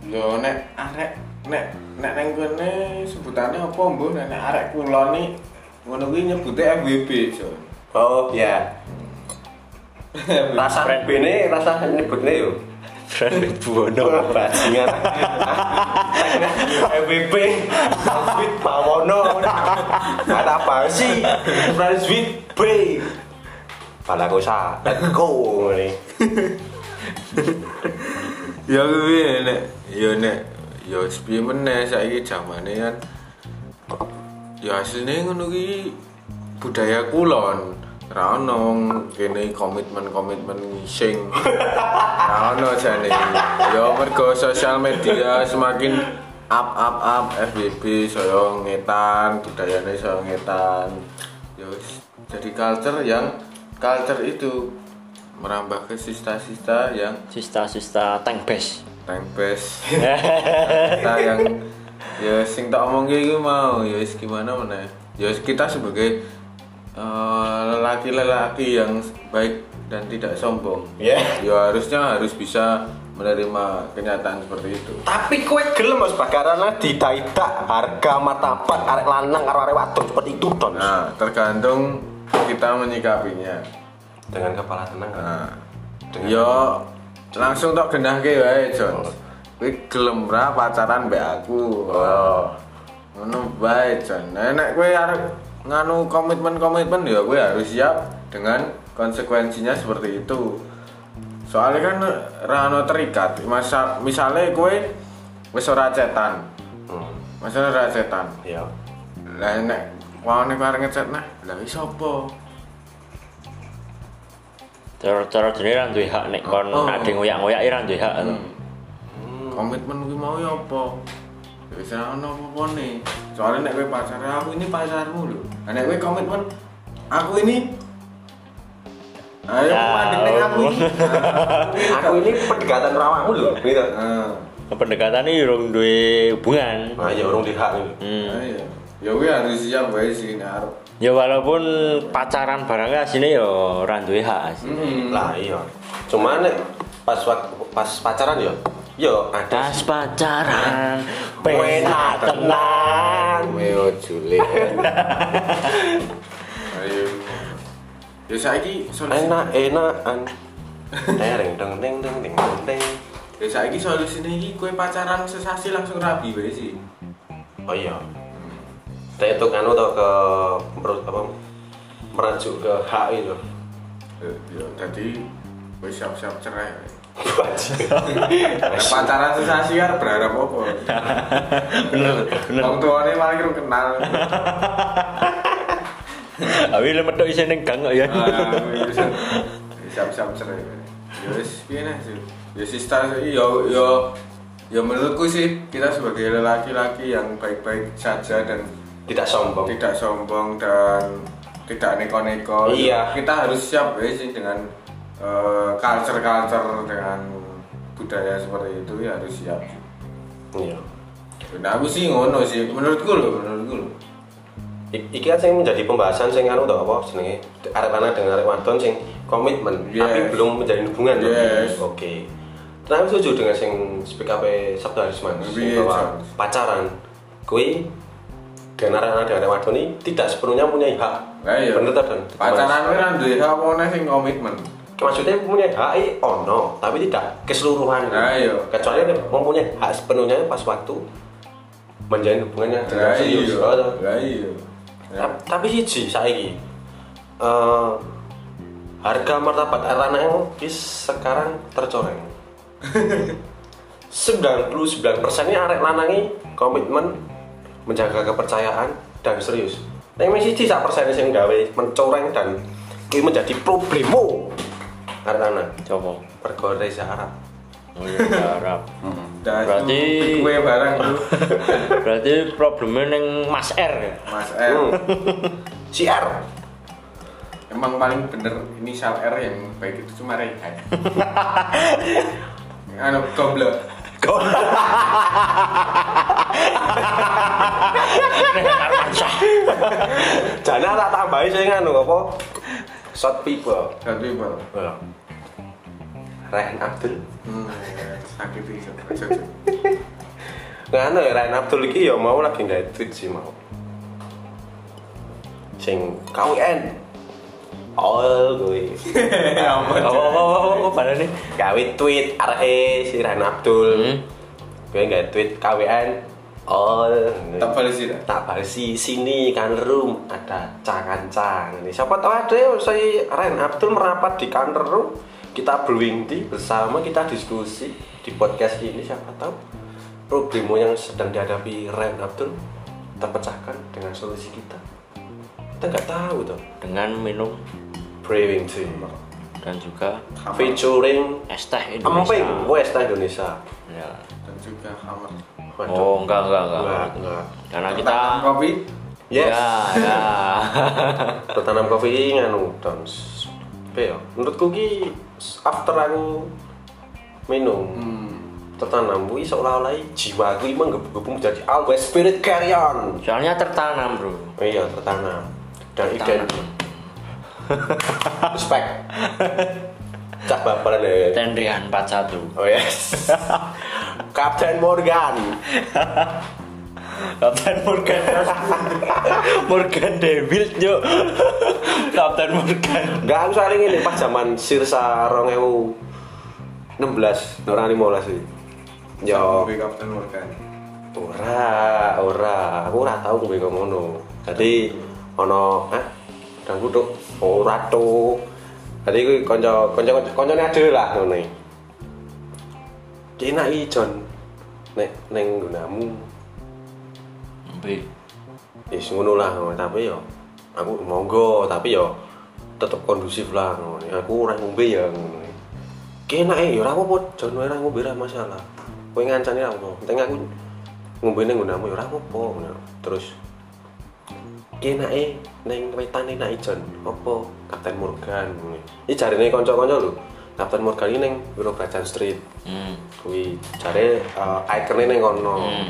Lho nek arek nek nek nang kene sebutane apa mbuh nek arek kulon iki ngono kuwi nyebute FWB, Jo. oh ya rasa Friend. bene rasa nyebutnya yo. Friend Buwono. bajingan. FBP Sweet Pawono ada apa sih Sweet B. Balakosa let's go Ya kuwi nek ya nek. Ya sepiye meneh saiki zamane kan. Ya asline ngono kuwi budaya kulon. Ra ono kene komitmen-komitmen ngising. Ra ono jane. Ya mergo sosial media semakin up up up. FBB saya ngetan budayane saya ngetan. Ya jadi culture yang culture itu merambah ke sista-sista yang Sista-sista tank base. Base kita yang ya sing tak omong iki mau ya wis gimana mana ya wis kita sebagai eh, lelaki-lelaki yang baik dan tidak sombong. Ya. ya harusnya harus bisa menerima kenyataan seperti itu. Tapi kue gelem mas karena didaidak harga martabat arek lanang karo arek wadon seperti itu don. Nah tergantung kita menyikapinya. Dengan kepala tenang kan? Nah. Dengan- yo langsung tok gendahke wae Jon. Kowe gelem ra pacaran mbek aku. Oh. Ngono bae Jon. Nek kowe arep nganu komitmen-komitmen ya kowe harus siap dengan konsekuensinya seperti itu. Soalnya kan ra ono terikat. Masa, misalnya kowe wis ora cetan. Hmm. masalah ora cetan? Ya lah nek wae arep ngecet nah lah apa Cara-cara dene ra duwe hak nek kon Oh. ade ngoyak-ngoyak ra duwe hak to. komitmen kuwi mau ya apa ya wis ora ono apa-apane soalnya nek kowe pacar aku ini pacarmu lho nek kowe komitmen aku ini ayo Ya. mandek ning aku ini aku ini pendekatan rawamu loh gitu Pendekatan iki urung duwe hubungan. nah ya orang dihak ini Hmm. ayo ya kowe harus siap wae sih arep Ya walaupun pacaran barangnya asine ya ora duwe hak asine. lah iya. Cuman nek pas pas pacaran ya yo ada Pas pacaran pena tenang. Meo Jule ayo ya saiki enak enakan tereng deng deng deng deng deng ya saiki solusine iki kowe pacaran sesasi langsung rabi wae sih. Oh iya itu kan atau ke apa merajuk ke hak itu Ya, ya, jadi wis siap-siap cerai. Pacaran susah siar berharap apa? bener bener Wong tuane malah kira kenal. awi le metok isine ning gang kok ya Ah, bisa bisa bisa cerai. Ya wis piye sih. Ya sista yo yo ya menurutku sih kita sebagai lelaki-laki yang baik-baik saja dan Tidak sombong. tidak sombong dan tidak neko-neko. Iya. Kita harus siap ya sih dengan eh, culture-culture dengan budaya seperti itu ya harus siap. Iya. Nah aku sih ngono sih menurutku loh, menurutku loh. I- Iki kan sing menjadi pembahasan sing anu tau apa jenenge arek lanang dengan arek wadon sing komitmen Yes. tapi belum menjalin hubungan. Yes. Oke. Nah, aku setuju dengan sing speak up Sabtu Harisman bahwa pacaran kui dengan arek lanang dengan arek wadon ini tidak sepenuhnya punya hak. Lah iya. Bener ta, Don? Pacaran kuwi ra duwe hak apa sing komitmen. maksudnya punya hak i ono tapi tidak keseluruhan Nah, iya. kecuali mempunyai hak sepenuhnya pas waktu menjalin hubungannya dengan Lah serius iya. Oh. Lah iya. Ta- tapi siji saiki eh harga martabat anak wis sekarang tercoreng 99% ini arek lanangi komitmen menjaga kepercayaan dan serius. Yang masih siji sak persen sing gawe mencoreng dan ini menjadi problemo arek lanang coba Reza Arab. Oh iya Arab. Dah Berarti- kue barang lu berarti problemnya neng Mas R ya? Mas R. Hmm. si R. Emang paling bener inisial R yang baik itu cuma Rehan. anu goblok. Armansyah jana tak tambahi saya nganu apa short people Satu people. Rehan Abdul Hmm, sakit itu. Aja, aja. Nganu ya Ryan Abdul iki ya mau lagi nggak tweet sih mau. Sing KWN. Oh, gue. Apa apa apa pada nih Gawe tweet RE si Ryan Abdul. Hmm. Gue nggak tweet KWN. Oh, Tak balik sih dah. tak balik si sini kan room ada cangan-cang ini siapa tahu ada ya saya Ryan Abdul merapat di kantor room kita brewing tea bersama kita diskusi di podcast ini siapa tahu problemo yang sedang dihadapi Ryan Abdul terpecahkan dengan solusi kita kita nggak tahu tuh dengan minum brewing tea dan juga featuring es teh emping Indonesia West Indonesia. Ya. Dan juga hammer. Waduh. oh enggak enggak enggak, enggak enggak. Karena kita Tanam kopi. yes. Ya ya. Tertanam kopi nganu dan apa ya? Menurutku ki after aku minum Hmm. tertanam kuwi seolah-olah jiwaku ini menggebu-gebu menjadi always spirit carry on. Soalnya tertanam bro. Oh iya tertanam dan identik respect. Cak bapalan ya? Tendean 41 oh yes Kapten Morgan. Kapten Morgan Morgan Devil jo Kapten Morgan. Enggak, aku soalnya ini pas zaman Sirsa 2016 Nora 15 sih. Yo, Captain Morgan. ora, ora, aku ora tau kowe kok ngono. Jadi ono ah dan kutuk ora tuh. Jadi kuwi kanca kanca kancane ade lah ngono iki. Ki enak iki Jon. Nek ning gunamu Bi wis ngono lah tapi yo aku monggo tapi yo tetep kondusif lah ngono. Aku ora ngombe ya ngono. Ki enak ya ora apa-apa ora ngombe ora masalah. Kowe ngancani ra apa. Penting aku ngombe ning nggonamu ya ora apa-apa. Terus ki enake ning wetan enake Jon. Apa Kapten Morgan ngono. Iki jarine kanca-kanca lho. Kapten Morgan iki ning Wiro Kerajaan Street. hmm. Kuwi jare uh, ikone ning kono. Hmm.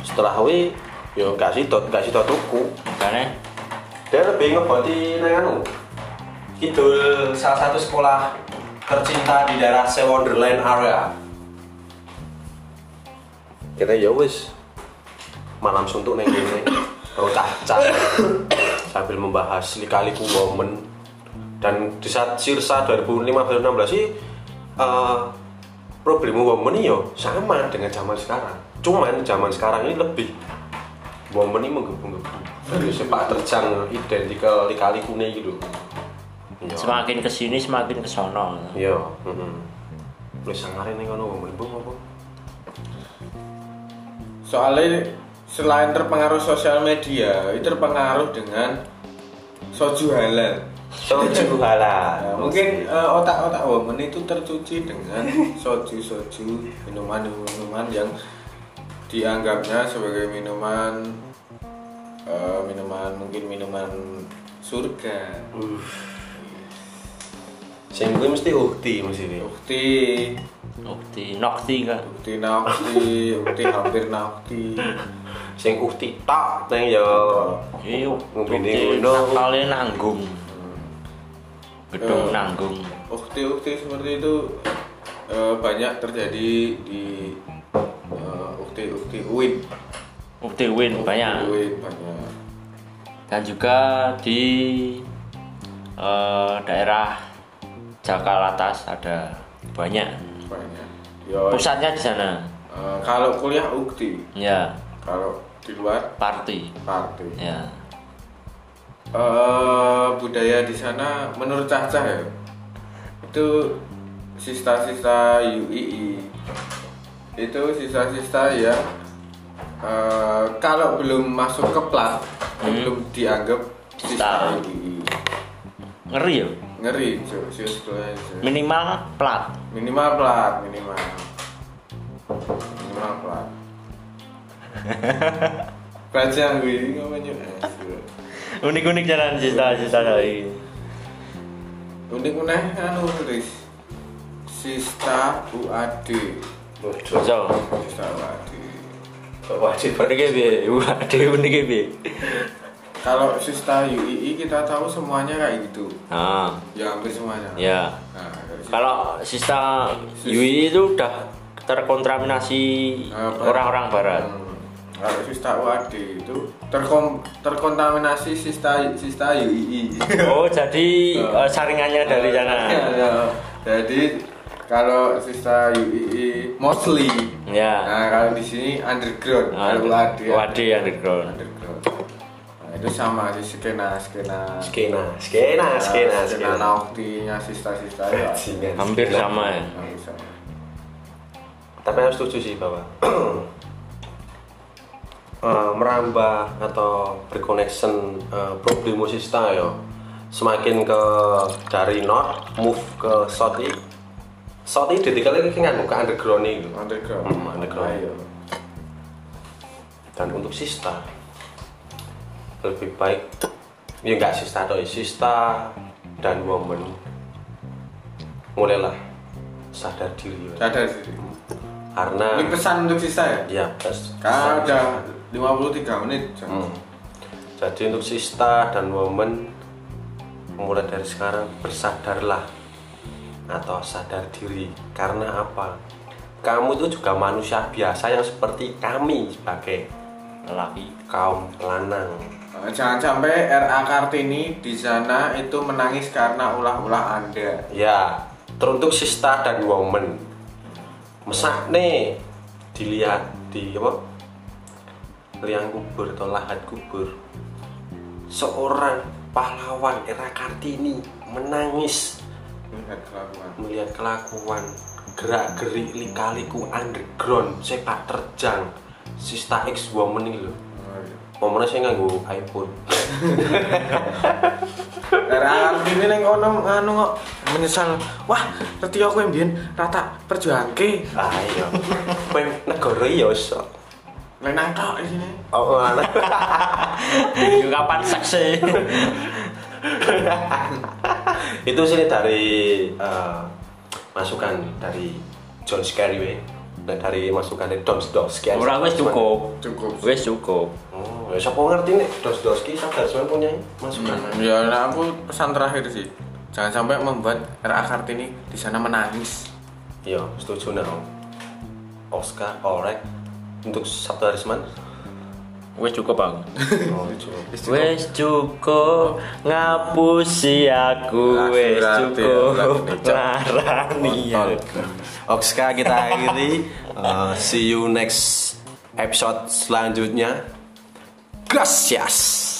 Setelah kuwi yo gak sido gak sido tuku. Karena Dia lebih ngeboti nang anu. Kidul salah satu sekolah tercinta di daerah Se Wonderland area. Kita ya wis malam suntuk neng kene rocah-cah sambil membahas lika-liku momen. Dan di saat Sirsa 2015-16 sih eh, problem women ini yo sama dengan zaman sekarang. Cuman zaman sekarang ini lebih momen ini menggebu-gebu. Dari sepak terjang identikal lika-liku gitu. Iya. semakin ke sini semakin kesono Iya, heeh. lu sangare ning kono women bu apa soalnya selain terpengaruh sosial media itu terpengaruh dengan soju halal. Soju halal. Nah, mungkin eh, otak-otak woman itu tercuci dengan soju-soju minuman-minuman yang dianggapnya sebagai minuman eh, minuman mungkin minuman surga. Sing kuwi mesti ukti mesti ini ukti. Ukti, nokti kan. ukti nakti ukti hampir nakti sing ukti tok neng ya Iya, ukti ngono. nakale nanggung. Gedung Eh. nanggung. ukti-ukti seperti itu eh, banyak terjadi di eh, ukti-ukti UIN Ukti win banyak. UIN banyak Dan juga di eh, daerah Jakarta ada banyak. banyak Yo, Pusatnya di sana. eh, kalau kuliah ukti Ya, kalau di luar party. party Ya. Eh, budaya di sana menurut Caca ya itu sista-sista UII itu sista-sista yang eh, kalau belum masuk ke plat belum dianggap sista. UII Ngeri ya. ngeri cuy. Minimal plat. minimal plat minimal baca gue ngomongnya Unik-unik jalan cita-cita dari. unik unik anu tulis sista UAD So, sista UAD wajib unik piye? Waduh, unik piye? kalau sista UII kita tahu semuanya kayak gitu Ah, ya hampir semuanya ya. nah. Kalau sista UI itu udah terkontaminasi Nah, orang-orang barat. Hmm. Kalau sista UAD itu terkom terkontaminasi sista sista UII Oh, jadi eh, saringannya dari sana. Ya, ya. jadi kalau sista UII mostly Ya. nah kalau di sini underground Ah, kalau UAD UAD underground. underground nah, itu sama sih skena skena skena skena skena skena skena sista sista ya. Hampir sama ya. Hampir sama. tapi aku setuju sih bahwa eh, merambah atau berconnection uh, problem musista ya. Semakin ke dari north move ke south i south i jadi kalian kan ke underground itu. Underground. Hmm, underground. Ayo. dan untuk sista lebih baik ya enggak sista atau sista dan woman. Mulailah sadar diri. Sadar sih karena ini pesan untuk sista ya? Ya pes- kan udah 53 menit. Hmm. Jadi untuk sista dan woman mulai dari sekarang bersadarlah atau sadar diri karena apa? Kamu itu juga manusia biasa yang seperti kami sebagai Lelaki. kaum lanang. Eh, Jangan sampai RA Kartini di sana itu menangis karena ulah-ulah Anda. Ya, teruntuk sista dan woman. Mesak nih dilihat di apa? Liang kubur atau lahat kubur. Seorang pahlawan era Kartini menangis Lihat kelakuan. melihat kelakuan gerak gerik lika-liku underground sepak terjang sista X woman ini loh momennya saya nganggo iPhone RA Kartini neng kono anu kok menyesal. Wah, ngerti aku yang biyen rata perjuangke. ayo peng negara iya sok Lenang tok di sini. oh anak Itu kapan seksi? itu sih dari eh, masukan dari John Scariway dan dari masukan dari Don Doski Ora wis cukup. Cukup. Wis cukup. oh ya siapa ngerti nih Don Doski sadar semuanya punya masukan Ya, nah aku pesan terakhir sih. Jangan sampai membuat RA Kartini di sana menangis. iya setuju nah Oscar Orek untuk Sabtu hari Senin Wis cukup bang. oh cukup Wis cukup ngapusi aku Berarti, cukup larani Oke, Oke, kita akhiri. Uh, see you next episode selanjutnya. Gracias.